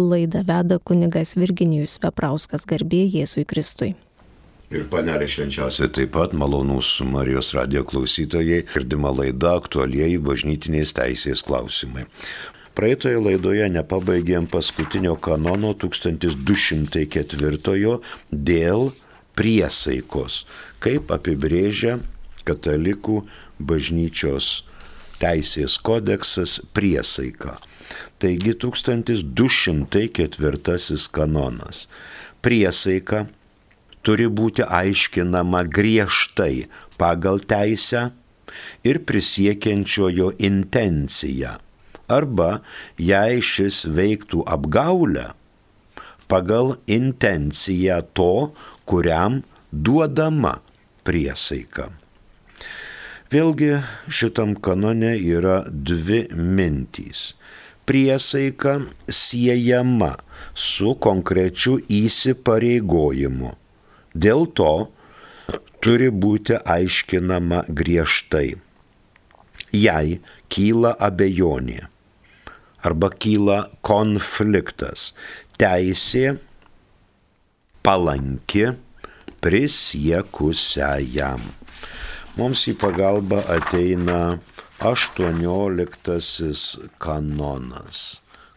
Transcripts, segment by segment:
Laidą veda kunigas Virginijus Veprauskas garbė Jėzui Kristui. Ir panelė švenčiausiai taip pat malonūs Marijos radio klausytojai, girdima laida aktualieji bažnytinės teisės klausimai. Praeitoje laidoje nepabaigėm paskutinio kanono 1204 dėl priesaikos, kaip apibrėžia katalikų bažnyčios teisės kodeksas priesaiką. Taigi 1204 kanonas. Priesaika turi būti aiškinama griežtai pagal teisę ir prisiekiančiojo intenciją arba jei šis veiktų apgaulę, pagal intenciją to, kuriam duodama priesaika. Vėlgi šitam kanone yra dvi mintys. Priesaika siejama su konkrečiu įsipareigojimu. Dėl to turi būti aiškinama griežtai. Jei kyla abejonė, arba kyla konfliktas. Teisė palanki prisiekusiajam. Mums į pagalbą ateina 18 kanonas,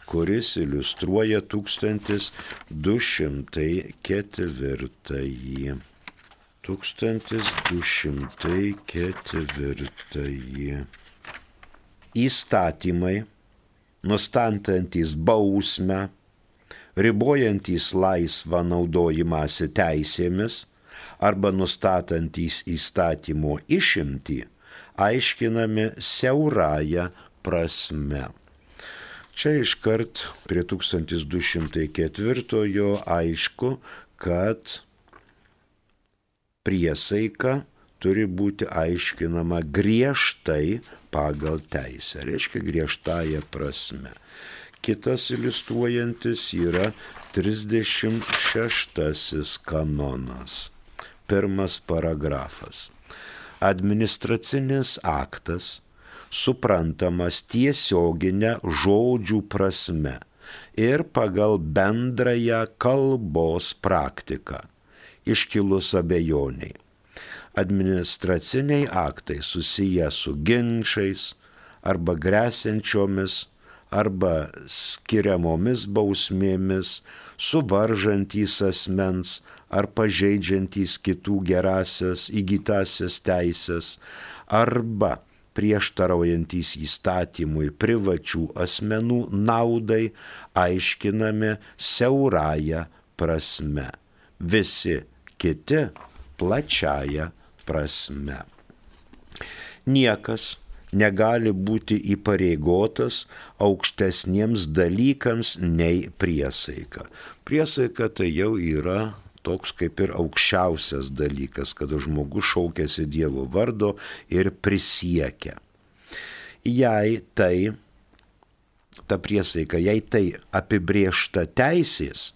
kuris iliustruoja 1204. 1204 įstatymai nustantantis bausmę, ribojantys laisvą naudojimąsi teisėmis arba nustatantys įstatymo išimtį, aiškinami siaurąją prasme. Čia iškart prie 1204 aišku, kad priesaika turi būti aiškinama griežtai pagal teisę, reiškia griežtąją prasme. Kitas iliustruojantis yra 36 kanonas, pirmas paragrafas. Administracinis aktas suprantamas tiesioginę žodžių prasme ir pagal bendrąją kalbos praktiką, iškilus abejoniai administraciniai aktai susiję su ginčiais arba grėsiančiomis arba skiriamomis bausmėmis, suvaržantys asmens ar pažeidžiantys kitų gerasias įgytasias teisės arba prieštaraujantys įstatymui privačių asmenų naudai aiškinami siaurąją prasme. Visi kiti plačiaja prasme. Niekas negali būti įpareigotas aukštesniems dalykams nei priesaika. Priesaika tai jau yra toks kaip ir aukščiausias dalykas, kada žmogus šaukėsi Dievo vardo ir prisiekia. Jei tai, ta priesaika, jei tai apibriešta teisės,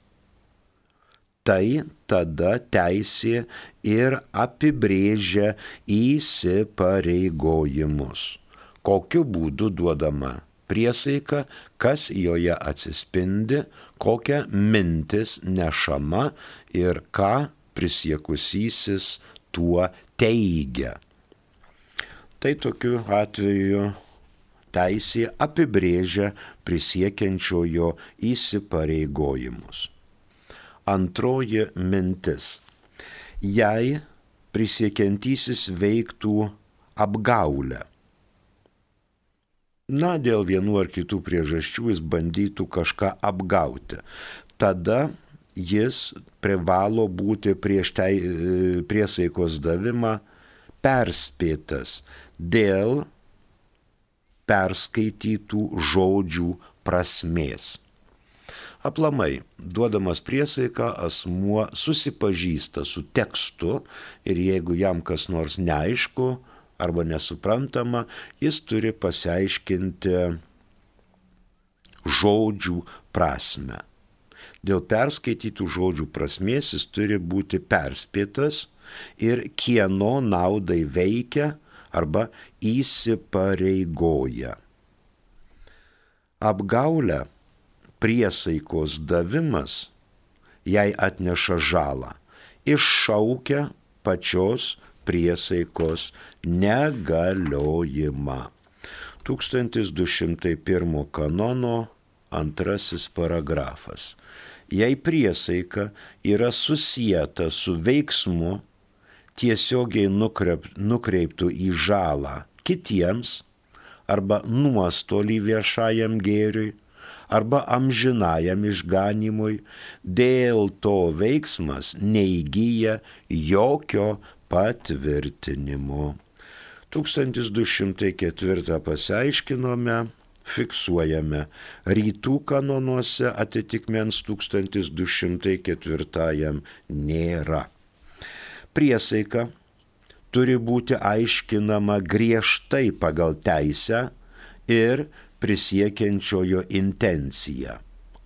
tai tada teisė ir apibrėžia įsipareigojimus. Kokiu būdu duodama priesaika, kas joje atsispindi, kokia mintis nešama ir ką prisiekusysis tuo teigia. Tai tokiu atveju teisė apibrėžia prisiekiančiojo įsipareigojimus. Antroji mintis. Jei prisiekiantysis veiktų apgaulę. Na, dėl vienų ar kitų priežasčių jis bandytų kažką apgauti. Tada jis privalo būti prieš tai, priesaikos davimą perspėtas dėl perskaitytų žodžių prasmės. Aplamai, duodamas priesaiką, asmuo susipažįsta su tekstu ir jeigu jam kas nors neaišku arba nesuprantama, jis turi pasiaiškinti žodžių prasme. Dėl perskaitytų žodžių prasmės jis turi būti perspėtas ir kieno naudai veikia arba įsipareigoja. Apgaulę priesaikos davimas jai atneša žalą, iššaukia pačios priesaikos negaliojimą. 1201 kanono antrasis paragrafas. Jei priesaika yra susijęta su veiksmu tiesiogiai nukreiptų į žalą kitiems arba nuostolį viešajam gėriui, arba amžinajam išganimui, dėl to veiksmas neįgyja jokio patvirtinimo. 1204 pasiaiškinome, fiksuojame rytų kanonuose atitikmens 1204 nėra. Priesaika turi būti aiškinama griežtai pagal teisę ir prisiekiančiojo intenciją.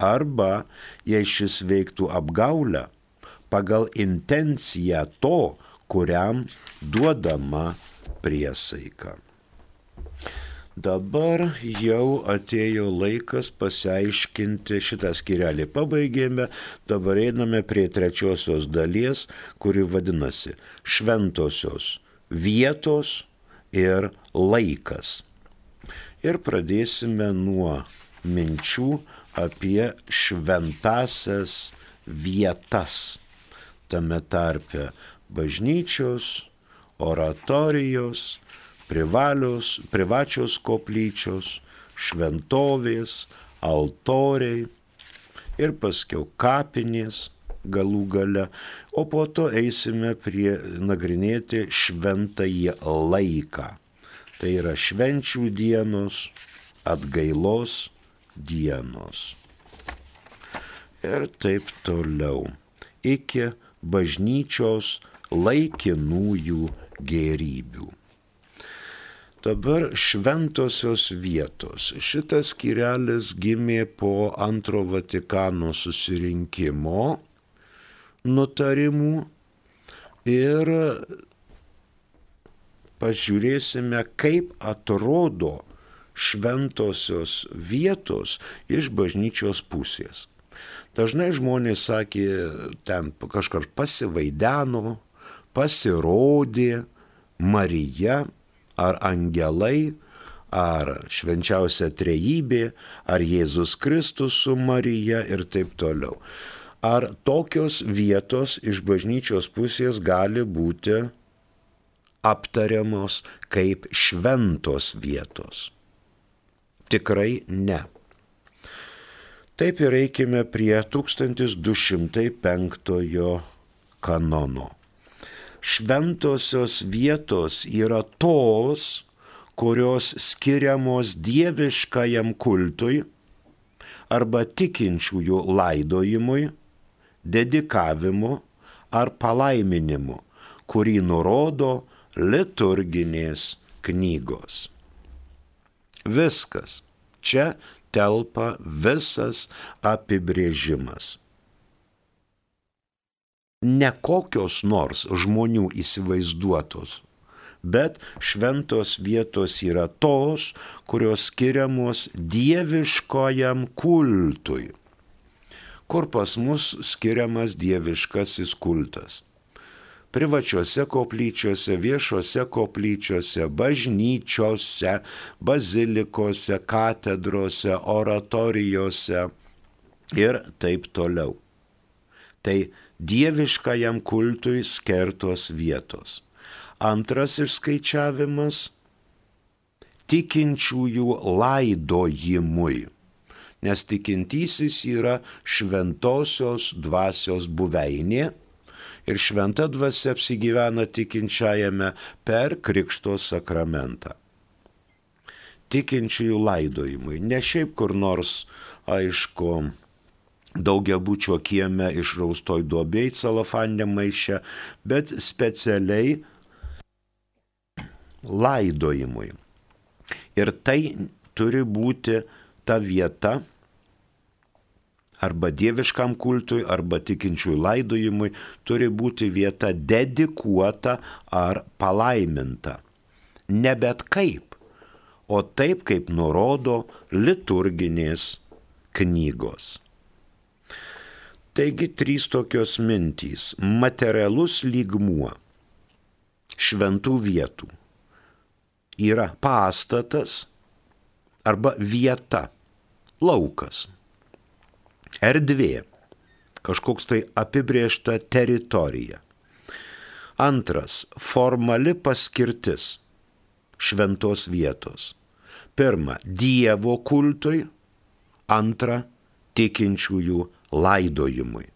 Arba, jei šis veiktų apgaulę, pagal intenciją to, kuriam duodama priesaika. Dabar jau atėjo laikas pasiaiškinti šitą skirelį. Pabaigėme, dabar einame prie trečiosios dalies, kuri vadinasi šventosios vietos ir laikas. Ir pradėsime nuo minčių apie šventasias vietas. Tame tarpe bažnyčios, oratorijos, privalios, privačios koplyčios, šventovės, altoriai ir paskiau kapinės galų gale, o po to eisime prie nagrinėti šventąjį laiką. Tai yra švenčių dienos, atgailos dienos. Ir taip toliau. Iki bažnyčios laikinųjų gėrybių. Dabar šventosios vietos. Šitas skirelis gimė po antro Vatikano susirinkimo nutarimų ir pažiūrėsime, kaip atrodo šventosios vietos iš bažnyčios pusės. Dažnai žmonės sakė, ten kažkas pasivaideno, pasirodė Marija ar angelai, ar švenčiausia trejybė, ar Jėzus Kristus su Marija ir taip toliau. Ar tokios vietos iš bažnyčios pusės gali būti aptariamos kaip šventos vietos? Tikrai ne. Taip ir eikime prie 1205 kanono šventosios vietos yra tos, kurios skiriamos dieviškajam kultui arba tikinčiųjų laidojimui, dedikavimu ar palaiminimu, kurį nurodo liturginės knygos. Viskas. Čia telpa visas apibrėžimas ne kokios nors žmonių įsivaizduotos, bet šventos vietos yra tos, kurios skiriamos dieviškojam kultui. Kur pas mus skiriamas dieviškasis kultas? privačiose koplyčiose, viešose koplyčiose, bažnyčiose, bazilikose, katedrose, oratorijose ir taip toliau. Tai dieviškajam kultui skirtos vietos. Antras išskaičiavimas - tikinčiųjų laidojimui, nes tikintysis yra šventosios dvasios buveinė ir šventa dvasia apsigyvena tikinčiajame per Krikšto sakramentą. Tikinčiųjų laidojimui, ne šiaip kur nors, aišku, daugiabučio kieme išraustoj duobėj celofanė maišė, bet specialiai laidojimui. Ir tai turi būti ta vieta, arba dieviškam kultui, arba tikinčiųjų laidojimui, turi būti vieta dedikuota ar palaiminta. Ne bet kaip, o taip kaip nurodo liturginės knygos. Taigi trys tokios mintys - materialus lygmuo. Šventų vietų. Yra pastatas arba vieta, laukas, erdvė, kažkoks tai apibriešta teritorija. Antras - formali paskirtis. Šventos vietos. Pirma - Dievo kultui, antra - tikinčiųjų laidojimui.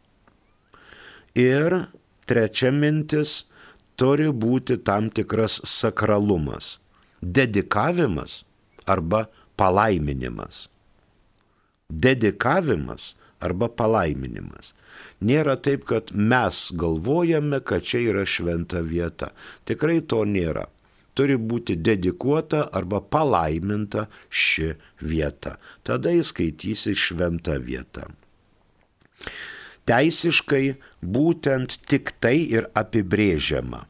Ir trečia mintis - turi būti tam tikras sakralumas, dedikavimas arba palaiminimas. Dedikavimas arba palaiminimas. Nėra taip, kad mes galvojame, kad čia yra šventa vieta. Tikrai to nėra. Turi būti dedikuota arba palaiminta ši vieta. Tada įskaitysi šventą vietą. Teisiškai būtent tik tai ir apibrėžiama.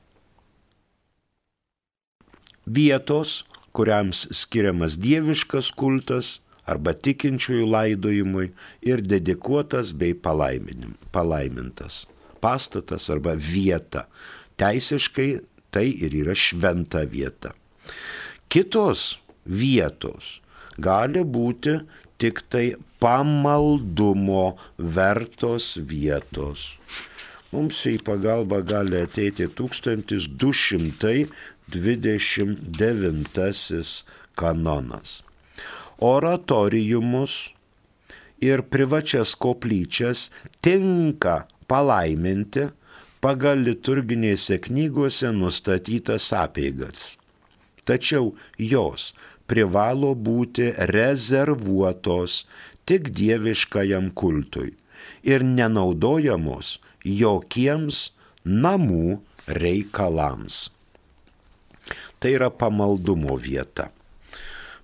Vietos, kuriams skiriamas dieviškas kultas, arba tikinčiųjų laidojimui ir dedikuotas bei palaimintas pastatas arba vieta. Teisiškai tai ir yra šventa vieta. Kitos vietos gali būti tik tai pamaldumo vertos vietos. Mums į pagalbą gali ateiti 1229 kanonas oratoriumus ir privačias koplyčias tinka palaiminti pagal liturginėse knygose nustatytas apeigas. Tačiau jos privalo būti rezervuotos tik dieviškajam kultui ir nenaudojamos jokiems namų reikalams. Tai yra pamaldumo vieta.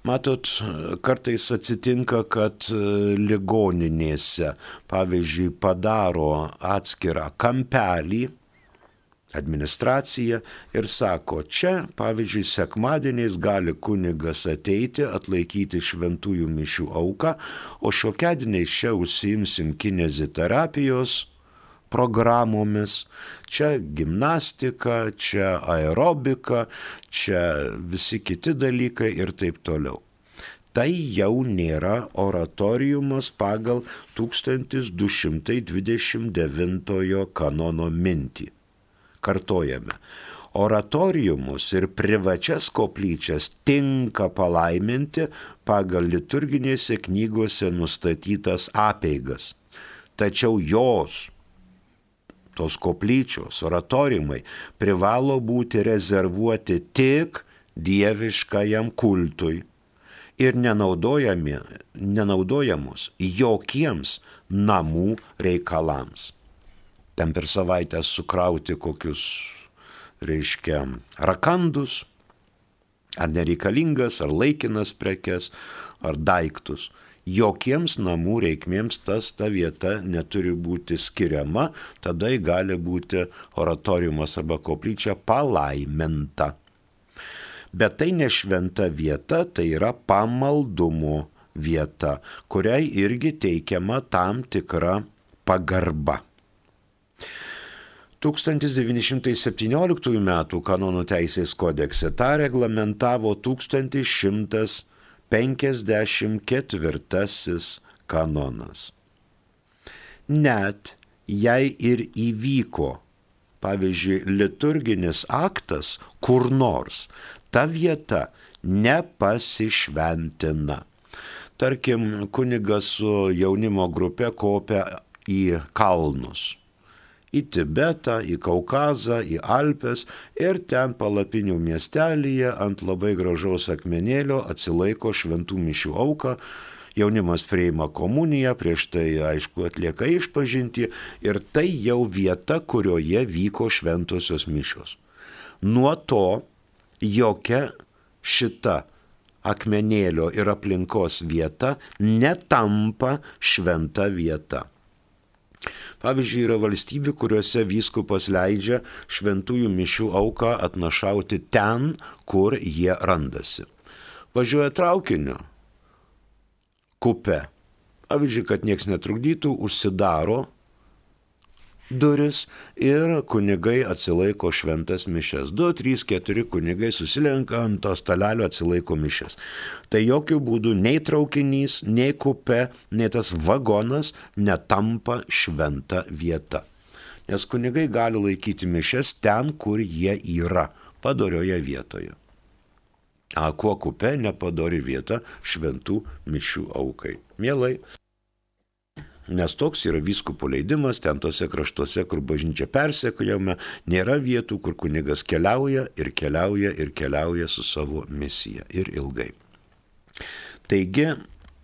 Matot, kartais atsitinka, kad e, ligoninėse, pavyzdžiui, padaro atskirą kampelį administracija ir sako, čia, pavyzdžiui, sekmadieniais gali kunigas ateiti, atlaikyti šventųjų mišių auką, o šiokiadieniais čia užsiimsim kineziterapijos programomis. Čia gimnastika, čia aerobika, čia visi kiti dalykai ir taip toliau. Tai jau nėra oratoriumas pagal 1229 kanono mintį. Kartojame. Oratoriumus ir privačias koplyčias tinka palaiminti pagal liturginėse knygose nustatytas apeigas. Tačiau jos tos koplyčios, oratoriumai privalo būti rezervuoti tik dieviškajam kultui ir nenaudojamos jokiems namų reikalams. Ten per savaitę sukrauti kokius, reiškia, rakandus, ar nereikalingas, ar laikinas prekes, ar daiktus jokiems namų reikmėms tas ta vieta neturi būti skiriama, tada gali būti oratoriumas arba koplyčia palaiminta. Bet tai ne šventa vieta, tai yra pamaldumo vieta, kuriai irgi teikiama tam tikra pagarba. 1917 m. kanonų teisės kodekse tą reglamentavo 1100 54 kanonas. Net jei ir įvyko, pavyzdžiui, liturginis aktas kur nors, ta vieta nepasišventina. Tarkim, kunigas su jaunimo grupė kopia į kalnus į Tibetą, į Kaukazą, į Alpes ir ten palapinių miestelėje ant labai gražaus akmenėlio atsilaiko šventų mišių auką. Jaunimas prieima komuniją, prieš tai aišku atlieka išpažinti ir tai jau vieta, kurioje vyko šventosios mišios. Nuo to jokia šita akmenėlio ir aplinkos vieta netampa šventa vieta. Pavyzdžiui, yra valstybių, kuriuose vyskupas leidžia šventųjų mišių auką atnašauti ten, kur jie randasi. Važiuoja traukiniu, kupe Pavyzdžiui, kad nieks netrukdytų, užsidaro duris ir kunigai atsilaiko šventas mišes. 2, 3, 4 kunigai susilenka ant to stalelio atsilaiko mišes. Tai jokių būdų nei traukinys, nei kupe, nei tas vagonas netampa šventa vieta. Nes kunigai gali laikyti mišes ten, kur jie yra, padorioje vietoje. A, kuo kupe nepadori vieta šventų mišių aukai. Mielai, Nes toks yra vyskupo leidimas, ten tose kraštuose, kur bažnyčia persekojama, nėra vietų, kur kunigas keliauja ir keliauja ir keliauja su savo misija ir ilgai. Taigi,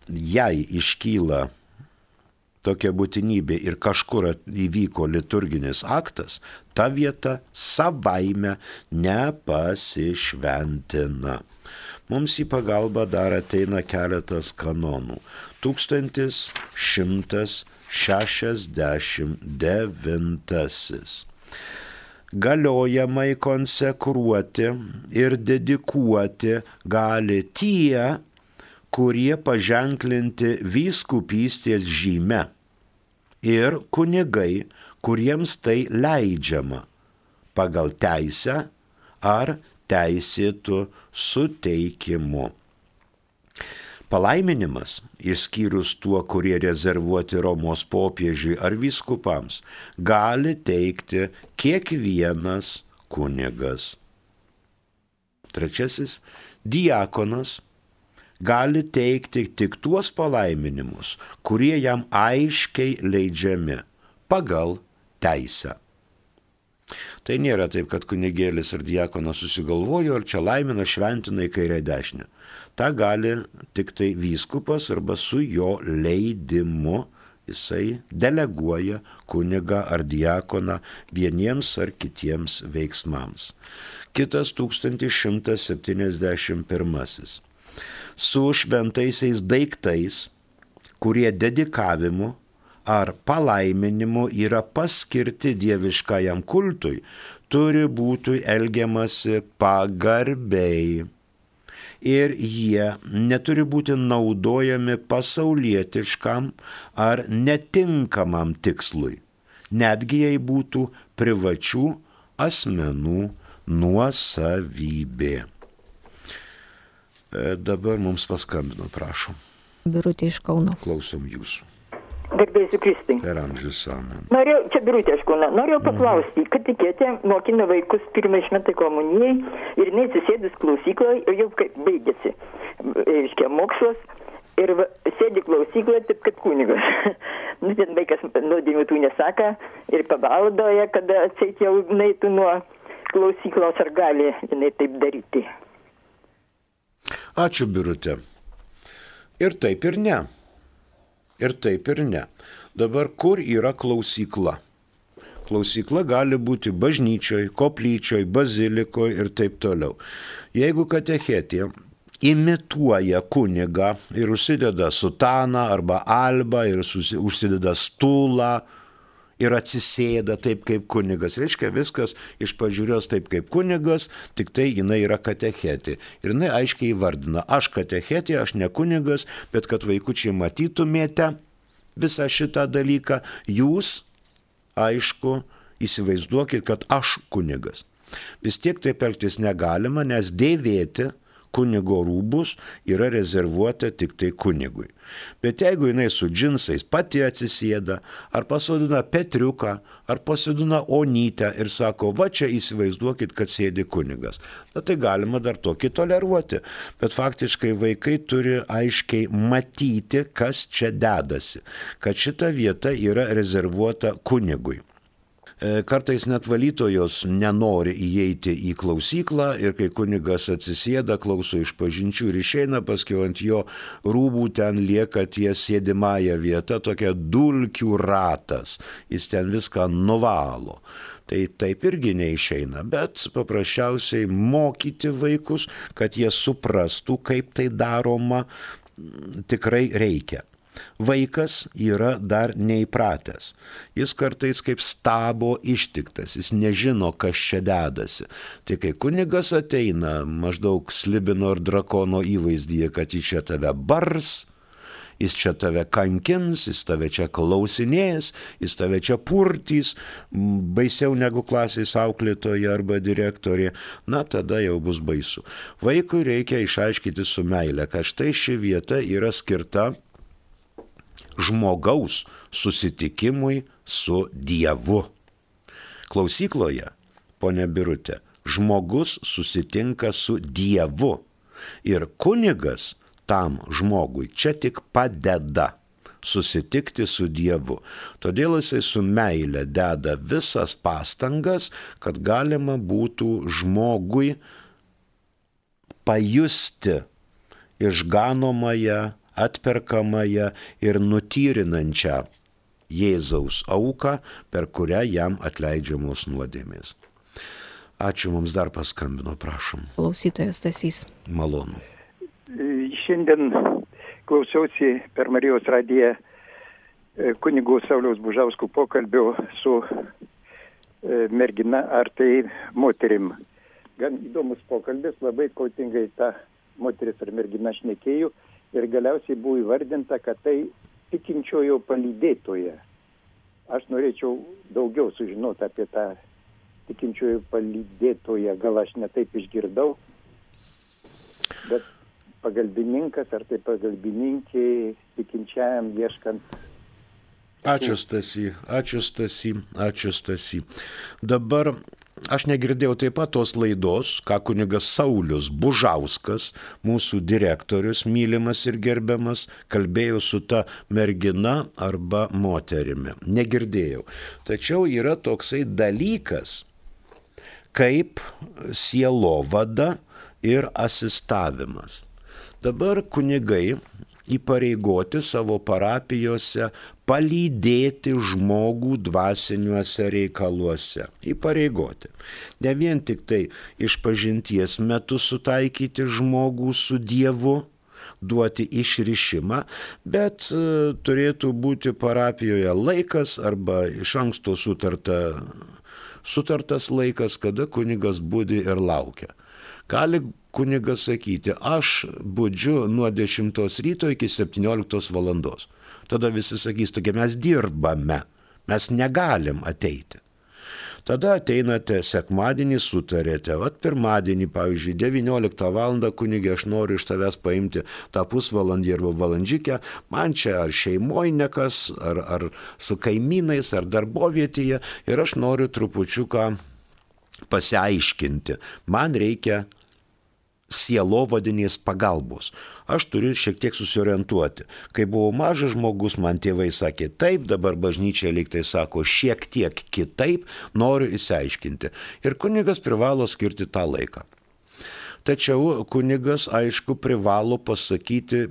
jei iškyla tokia būtinybė ir kažkur įvyko liturginis aktas, ta vieta savaime nepasišventina. Mums į pagalbą dar ateina keletas kanonų. 1169. Galiojamai konsekruoti ir dedikuoti gali tie, kurie paženklinti vyskupystės žyme ir kunigai, kuriems tai leidžiama pagal teisę ar teisėtų suteikimu. Palaiminimas, išskyrus tuo, kurie rezervuoti Romos popiežiui ar vyskupams, gali teikti kiekvienas kunigas. Trečiasis - diakonas gali teikti tik tuos palaiminimus, kurie jam aiškiai leidžiami pagal teisę. Tai nėra taip, kad kunigėlis ar diakonas susigalvojo ir čia laimina šventina į kairę dešinę. Ta gali tik tai vyskupas arba su jo leidimu jisai deleguoja kuniga ar diakoną vieniems ar kitiems veiksmams. Kitas 1171. Su šventaisiais daiktais, kurie dedikavimu ar palaiminimu yra paskirti dieviškajam kultui, turi būti elgiamasi pagarbiai. Ir jie neturi būti naudojami pasaulietiškam ar netinkamam tikslui, netgi jei būtų privačių asmenų nuosavybė. E, dabar mums paskambino, prašom. Birutė iš Kauno. Klausom jūsų. Garbėsiu Kristai. Per amžius amen. Norėjau, čia birutė aš kūna, norėjau paklausti, kad tikėtė mokina vaikus pirmai šventai komunijai ir jinai atsisėdus klausykloje ir jau kaip baigėsi, reiškia, mokslas ir va, sėdi klausykloje taip kaip kunigas. nu, ten vaikas nuodėmių tų nesaka ir pavaldoja, kada atseit jau neitų nuo klausyklos ar gali jinai taip daryti. Ačiū, birutė. Ir taip ir ne. Ir taip ir ne. Dabar kur yra klausykla? Klausykla gali būti bažnyčioj, koplyčioj, bazilikoje ir taip toliau. Jeigu katechetė imituoja kunigą ir užsideda sutaną arba albą ir užsideda stulą, ir atsisėda taip kaip kunigas. Reiškia viskas iš pažiūrios taip kaip kunigas, tik tai jinai yra katechetė. Ir jinai aiškiai įvardina, aš katechetė, aš ne kunigas, bet kad vaikučiai matytumėte visą šitą dalyką, jūs, aišku, įsivaizduokit, kad aš kunigas. Vis tiek taip elgtis negalima, nes dėvėti kunigo rūbus yra rezervuota tik tai kunigui. Bet jeigu jinai su džinsais pati atsisėda, ar pasodina Petriuką, ar pasodina Onytę ir sako, va čia įsivaizduokit, kad sėdi kunigas, na tai galima dar tokį toleruoti. Bet faktiškai vaikai turi aiškiai matyti, kas čia dedasi, kad šita vieta yra rezervuota kunigui. E, kartais net valytojos nenori įeiti į klausyklą ir kai kunigas atsisėda, klauso iš pažinčių ir išeina, paskui ant jo rūbų ten lieka ties sėdimąją vietą, tokia dulkių ratas, jis ten viską nuvalo. Tai taip irgi neišeina, bet paprasčiausiai mokyti vaikus, kad jie suprastų, kaip tai daroma, tikrai reikia. Vaikas yra dar neįpratęs. Jis kartais kaip stabo ištiktas, jis nežino, kas čia dedasi. Tai kai kunigas ateina maždaug slibino ir drakono įvaizdyje, kad iš čia tave bars, Jis čia tave kankins, jis tave čia klausinės, jis tave čia purtys, baisiau negu klasės auklėtoja arba direktorė. Na, tada jau bus baisu. Vaikui reikia išaiškinti su meile, kad štai ši vieta yra skirta žmogaus susitikimui su Dievu. Klausykloje, ponė Birutė, žmogus susitinka su Dievu ir kunigas tam žmogui čia tik padeda susitikti su Dievu. Todėl jisai su meile deda visas pastangas, kad galima būtų žmogui pajusti išganomąją, atperkamąją ir nutyrinančią Jėzaus auką, per kurią jam atleidžiamos nuodėmės. Ačiū mums dar paskambino, prašom. Klausytojas Tasys. Malonu. Šiandien klausiausi per Marijos radiją e, kunigų Sauliaus Bužauskų pokalbio su e, mergina ar tai moterim. Gan įdomus pokalbis, labai kautingai ta moteris ar mergina šnekėjau ir galiausiai buvo įvardinta, kad tai tikinčiojo palydėtoje. Aš norėčiau daugiau sužinoti apie tą tikinčiųjų palydėtoje, gal aš netaip išgirdau, bet pagalbininkas ar tai pagalbininkė tikinčiajam ieškant. Ačiū Stasi, ačiū Stasi, ačiū Stasi. Dabar aš negirdėjau taip pat tos laidos, ką kunigas Saulis Bužauskas, mūsų direktorius, mylimas ir gerbiamas, kalbėjo su ta mergina arba moterimi. Negirdėjau. Tačiau yra toksai dalykas, kaip sielovada ir asistavimas. Dabar kunigai įpareigoti savo parapijose palydėti žmogų dvasiniuose reikaluose. Įpareigoti. Ne vien tik tai iš pažinties metu sutaikyti žmogų su Dievu, duoti išrišimą, bet e, turėtų būti parapijoje laikas arba iš anksto sutarta sutartas laikas, kada kunigas būdi ir laukia. Gali kunigas sakyti, aš būdžiu nuo 10 ryto iki 17 valandos. Tada visi sakys, tokia mes dirbame, mes negalim ateiti. Tada ateinate sekmadienį, sutarėte, o pirmadienį, pavyzdžiui, 19 val. kunigė, aš noriu iš tavęs paimti tą pusvalandį arba valandžikę, man čia ar šeimoje nekas, ar, ar su kaimynais, ar darbovietėje ir aš noriu trupučiuką pasiaiškinti. Man reikia sielovadinės pagalbos. Aš turiu šiek tiek susiorientuoti. Kai buvau mažas žmogus, man tėvai sakė taip, dabar bažnyčia liktai sako šiek tiek kitaip, noriu įsiaiškinti. Ir kunigas privalo skirti tą laiką. Tačiau kunigas, aišku, privalo pasakyti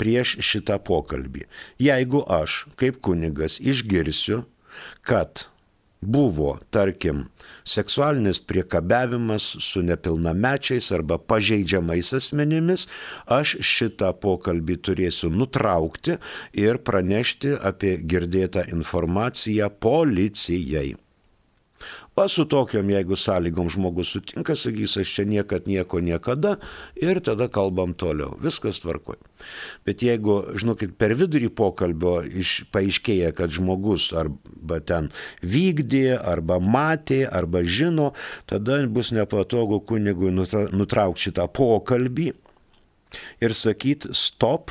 prieš šitą pokalbį. Jeigu aš, kaip kunigas, išgirsiu, kad buvo, tarkim, seksualinis priekabiavimas su nepilnamečiais arba pažeidžiamais asmenimis, aš šitą pokalbį turėsiu nutraukti ir pranešti apie girdėtą informaciją policijai. O su tokiam, jeigu sąlygom žmogus sutinka, sakys, aš čia niekad nieko niekada ir tada kalbam toliau. Viskas tvarkoj. Bet jeigu, žinokit, per vidurį pokalbio iš, paaiškėja, kad žmogus arba ten vykdė, arba matė, arba žino, tada bus nepatogu kunigui nutraukti šitą pokalbį ir sakyti stop,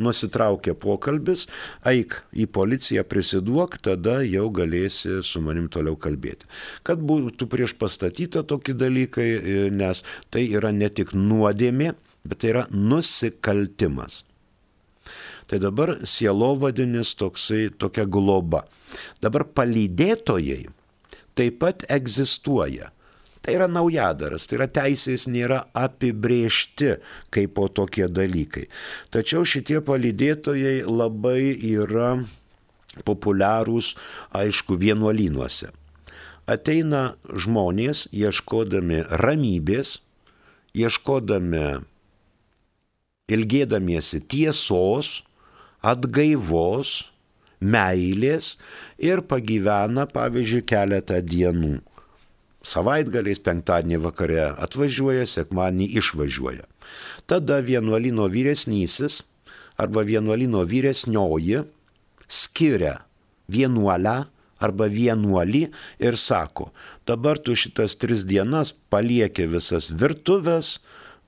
nusitraukė pokalbis, eik į policiją, prisiduok, tada jau galėsi su manim toliau kalbėti. Kad būtų prieš pastatyta tokie dalykai, e, nes tai yra ne tik nuodėmė, bet tai yra nusikaltimas. Tai dabar sielovadinis toksai, tokia globa. Dabar palydėtojai taip pat egzistuoja. Tai yra naujadaras, tai yra teisės nėra apibriežti kaip po tokie dalykai. Tačiau šitie palydėtojai labai yra populiarūs, aišku, vienuolynuose. Ateina žmonės ieškodami ramybės, ieškodami, ilgėdamiesi tiesos, atgaivos, meilės ir pagyvena, pavyzdžiui, keletą dienų Savaitgaliais penktadienį vakare atvažiuoja, sekmadienį išvažiuoja. Tada vienuolino vyresnysis arba vienuolino vyresnioji skiria vienuolę arba vienuolį ir sako, dabar tu šitas tris dienas palieki visas virtuves,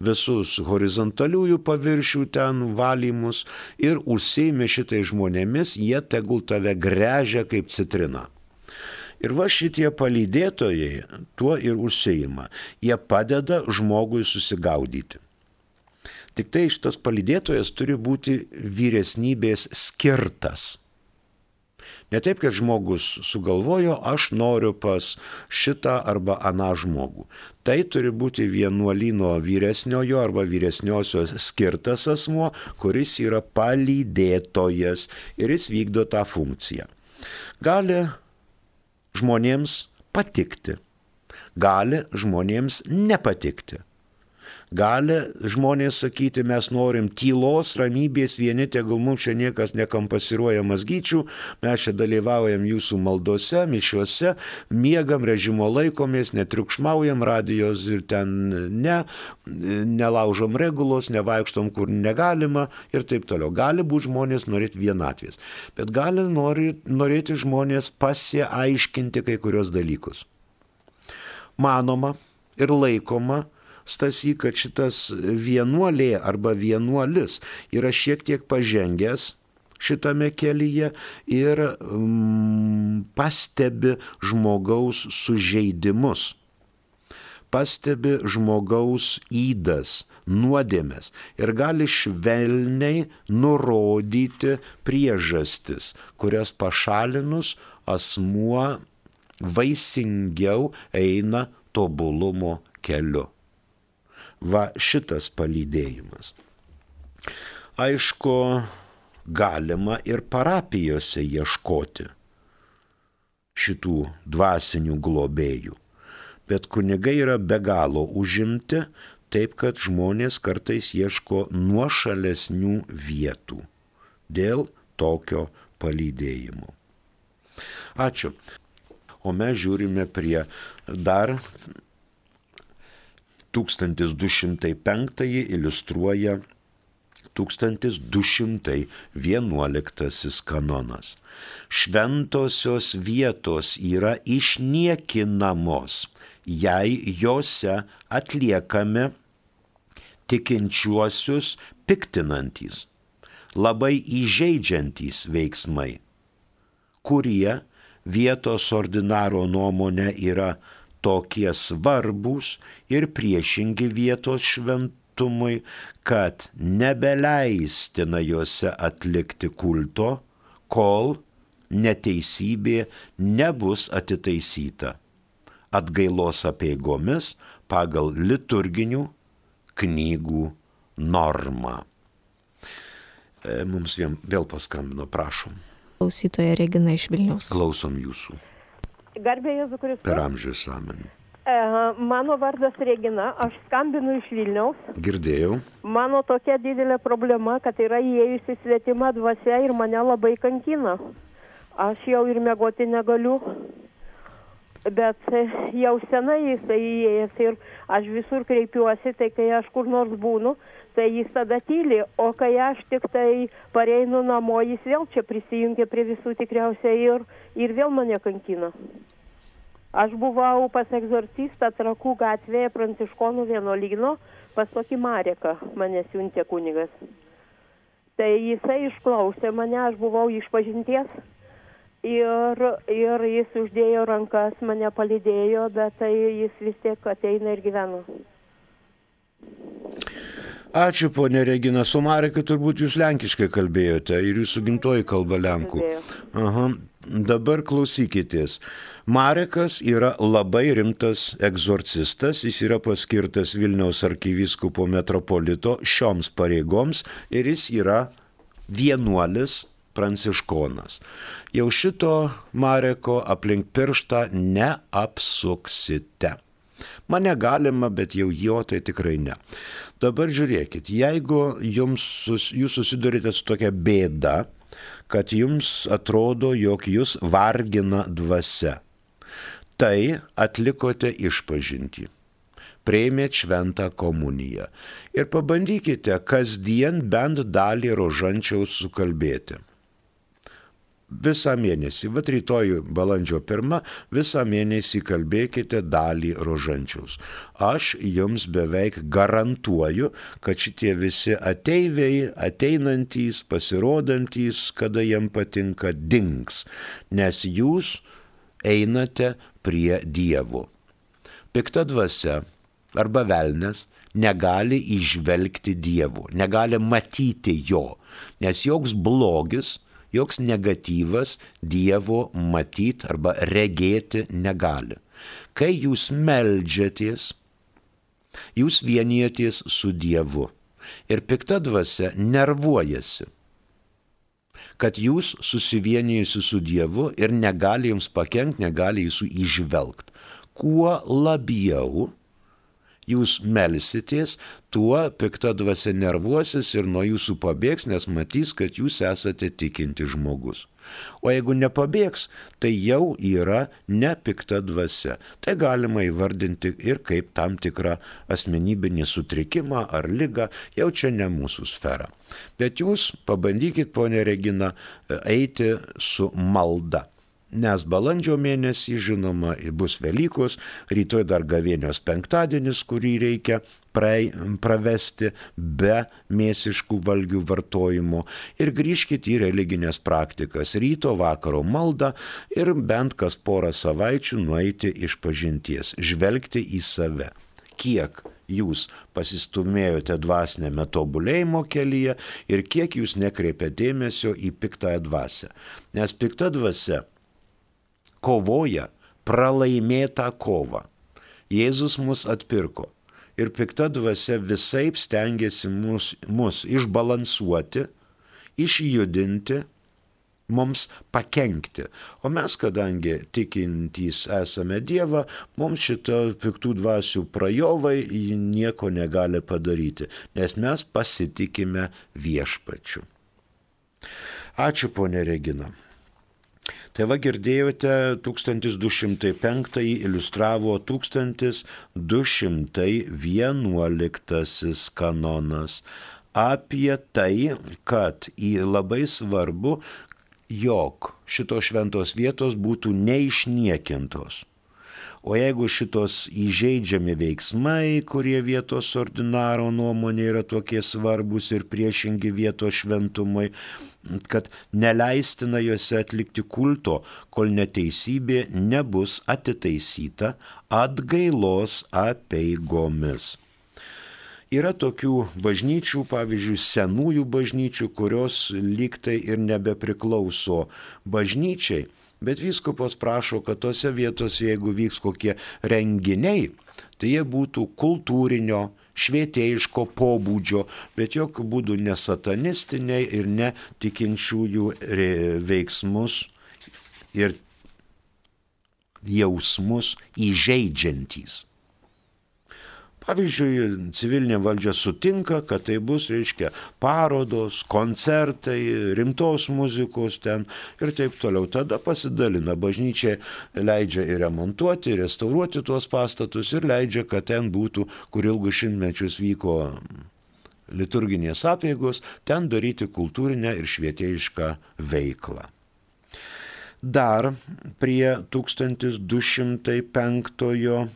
visus horizontaliųjų paviršių ten valymus ir užsiimi šitai žmonėmis, jie tegul tave grežia kaip citrina. Ir va šitie palydėtojai tuo ir užsieima. Jie padeda žmogui susigaudyti. Tik tai šitas palydėtojas turi būti vyresnybės skirtas. Ne taip, kad žmogus sugalvojo, aš noriu pas šitą arba aną žmogų. Tai turi būti vienuolino vyresniojo arba vyresniosios skirtas asmuo, kuris yra palydėtojas ir jis vykdo tą funkciją. Gali žmonėms patikti, gali žmonėms nepatikti. Gali žmonės sakyti, mes norim tylos, ramybės, vieni tegul mums čia niekas nekampasiruoja mazgyčių, mes čia dalyvaujam jūsų maldose, mišiuose, miegam, režimo laikomės, netriukšmaujam radijos ir ten ne, nelaužom regulos, nevaikštom kur negalima ir taip toliau. Gali būti žmonės norėti vienatvės, bet gali norėti žmonės pasiaiškinti kai kurios dalykus. Manoma ir laikoma, Stasy, kad šitas vienuolė arba vienuolis yra šiek tiek pažengęs šitame kelyje ir mm, pastebi žmogaus sužeidimus, pastebi žmogaus įdas, nuodėmės ir gali švelniai nurodyti priežastis, kurias pašalinus asmuo vaisingiau eina tobulumo keliu va šitas palydėjimas. Aišku, galima ir parapijose ieškoti šitų dvasinių globėjų, bet kunigai yra be galo užimti, taip kad žmonės kartais ieško nuošalesnių vietų dėl tokio palydėjimo. Ačiū. O mes žiūrime prie dar 1205 iliustruoja 1211 kanonas. Šventosios vietos yra išniekinamos, jei juose atliekami tikinčiuosius piktinantys, labai įžeidžiantys veiksmai, kurie vietos ordinaro nuomonė yra tokie svarbus ir priešingi vietos šventumui, kad nebeleistina juose atlikti kulto, kol neteisybė nebus atitaisyta atgailos apieigomis pagal liturginių knygų normą. E, mums vėl paskambino, prašom. Klausytoja Regina iš Vilniaus. Klausom jūsų. Garbė Jėzu Kristus. Per amžius amen. Mano vardas Regina, aš skambinu iš Vilniaus. Girdėjau. Mano tokia didelė problema, kad yra įėjusi svetima dvasia ir mane labai kankina. Aš jau ir mėgoti negaliu. Bet jau senai jisai įėjęs ir aš visur kreipiuosi, tai kai aš kur nors būnu, tai jis tada tyli, o kai aš tik tai pareinu namo, jis vėl čia prisijungia prie visų tikriausiai ir, ir vėl mane kankina. Aš buvau pas egzorcistą Trakų gatvėje Pranciškonų vienuolyno, pas tokį Mareką mane siuntė kunigas. Tai jisai išklausė mane, aš buvau išpažinties ir, ir jis uždėjo rankas, mane palydėjo, bet tai jis vis tiek ateina ir gyvena. Ačiū, ponė Regina. Su Mareku turbūt jūs lenkiškai kalbėjote ir jūsų gimtoji kalba lenkų. Aha. Dabar klausykitės. Marekas yra labai rimtas egzorcistas, jis yra paskirtas Vilniaus arkivyskupo metropolito šioms pareigoms ir jis yra vienuolis pranciškonas. Jau šito Mareko aplink pirštą neapsuksite. Mane galima, bet jau jo tai tikrai ne. Dabar žiūrėkit, jeigu jums, jūs susidurite su tokia bėda, kad jums atrodo, jog jūs vargina dvasia, tai atlikote išpažinti. prieimėt šventą komuniją. Ir pabandykite kasdien bent dalį rožančiaus sukalbėti visą mėnesį, va rytoj balandžio pirmą, visą mėnesį kalbėkite dalį rožančiaus. Aš jums beveik garantuoju, kad šitie visi ateiviai, ateinantys, pasirodantys, kada jiem patinka, dings, nes jūs einate prie Dievo. Pikta dvasia arba velnes negali išvelgti Dievo, negali matyti jo, nes joks blogis, joks negatyvas Dievo matyti arba regėti negali. Kai jūs melžiatės, jūs vienijatės su Dievu ir pikta dvasia nervuojasi kad jūs susivienijusi su Dievu ir negali jums pakengti, negali jūsų išvelgti. Kuo labiau jūs melsitės, tuo pikta dvasia nervuosis ir nuo jūsų pabėgs, nes matys, kad jūs esate tikinti žmogus. O jeigu nepabėgs, tai jau yra ne pikta dvasia. Tai galima įvardinti ir kaip tam tikrą asmenybinį sutrikimą ar lygą, jau čia ne mūsų sfera. Bet jūs pabandykit, ponė Regina, eiti su malda. Nes balandžio mėnesį, žinoma, bus Velykos, rytoj dar gavėnios penktadienis, kurį reikia praei, pravesti be mėsiškų valgių vartojimo ir grįžkite į religinės praktikas - ryto vakaro maldą ir bent kas porą savaičių nueiti iš pažinties, žvelgti į save. Kiek jūs pasistumėjote dvasinėme tobulėjimo kelyje ir kiek jūs nekreipėte dėmesio į piktąją dvasę. Nes pikta dvasia kovoja pralaimėtą kovą. Jėzus mus atpirko ir pikta dvasia visai stengiasi mus, mus išbalansuoti, išjudinti, mums pakenkti. O mes, kadangi tikintys esame Dievą, mums šito piktų dvasių prajovai nieko negali padaryti, nes mes pasitikime viešpačiu. Ačiū, ponė Regina. Tai va girdėjote 1205 iliustravo 1211 kanonas apie tai, kad į labai svarbu, jog šitos šventos vietos būtų neišniekintos. O jeigu šitos įžeidžiami veiksmai, kurie vietos ordinaro nuomonė yra tokie svarbus ir priešingi vietos šventumui, kad neleistina juose atlikti kulto, kol neteisybė nebus atitaisyta atgailos apeigomis. Yra tokių bažnyčių, pavyzdžiui, senųjų bažnyčių, kurios lygtai ir nebepriklauso bažnyčiai, bet vyskupas prašo, kad tose vietose, jeigu vyks kokie renginiai, tai jie būtų kultūrinio, švietėjiško pobūdžio, bet jokių būdų ne satanistiniai ir ne tikinčiųjų veiksmus ir jausmus įžeidžiantys. Pavyzdžiui, civilinė valdžia sutinka, kad tai bus, reiškia, parodos, koncertai, rimtos muzikos ten ir taip toliau. Tada pasidalina, bažnyčia leidžia ir remontuoti, ir restauruoti tuos pastatus ir leidžia, kad ten būtų, kur ilgus šimtmečius vyko liturginės apėgos, ten daryti kultūrinę ir švietėjišką veiklą. Dar prie 1205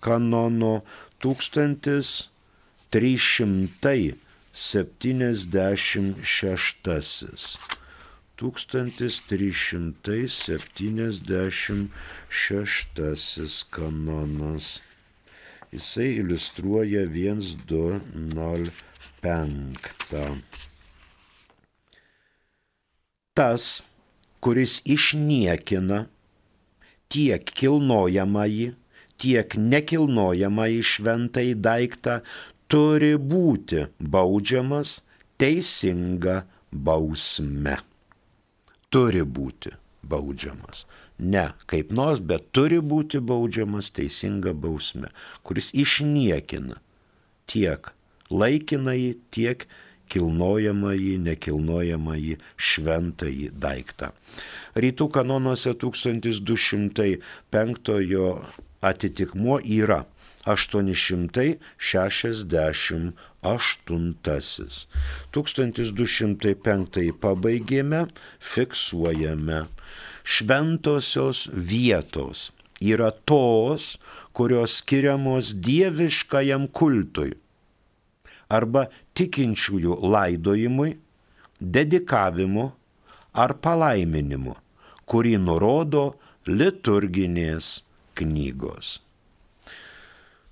kanono 1376. 1376 kanonas. Jisai iliustruoja 1205. Tas, kuris išniekina tiek kilnojamąjį, tiek nekilnojamą į šventąjį daiktą turi būti baudžiamas teisinga bausme. Turi būti baudžiamas. Ne kaip nors, bet turi būti baudžiamas teisinga bausme, kuris išniekina tiek laikinai, tiek kilnojamąjį, nekilnojamąjį šventąjį daiktą. Rytų kanonuose 1205 atitikmuo yra 868. 1205 pabaigėme, fiksuojame. Šventosios vietos yra tos, kurios skiriamos dieviškajam kultui arba tikinčiųjų laidojimui, dedikavimu ar palaiminimu, kurį nurodo liturginės knygos.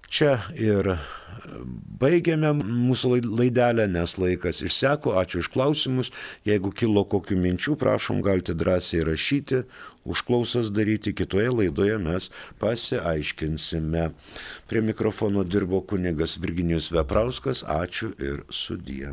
Čia ir baigiame mūsų laidelę, nes laikas išseko. Ačiū iš klausimus. Jeigu kilo kokių minčių, prašom, galite drąsiai rašyti, užklausas daryti. Kitoje laidoje mes pasiaiškinsime. Prie mikrofono dirbo kunigas Virginijus Veprauskas. Ačiū ir sudie.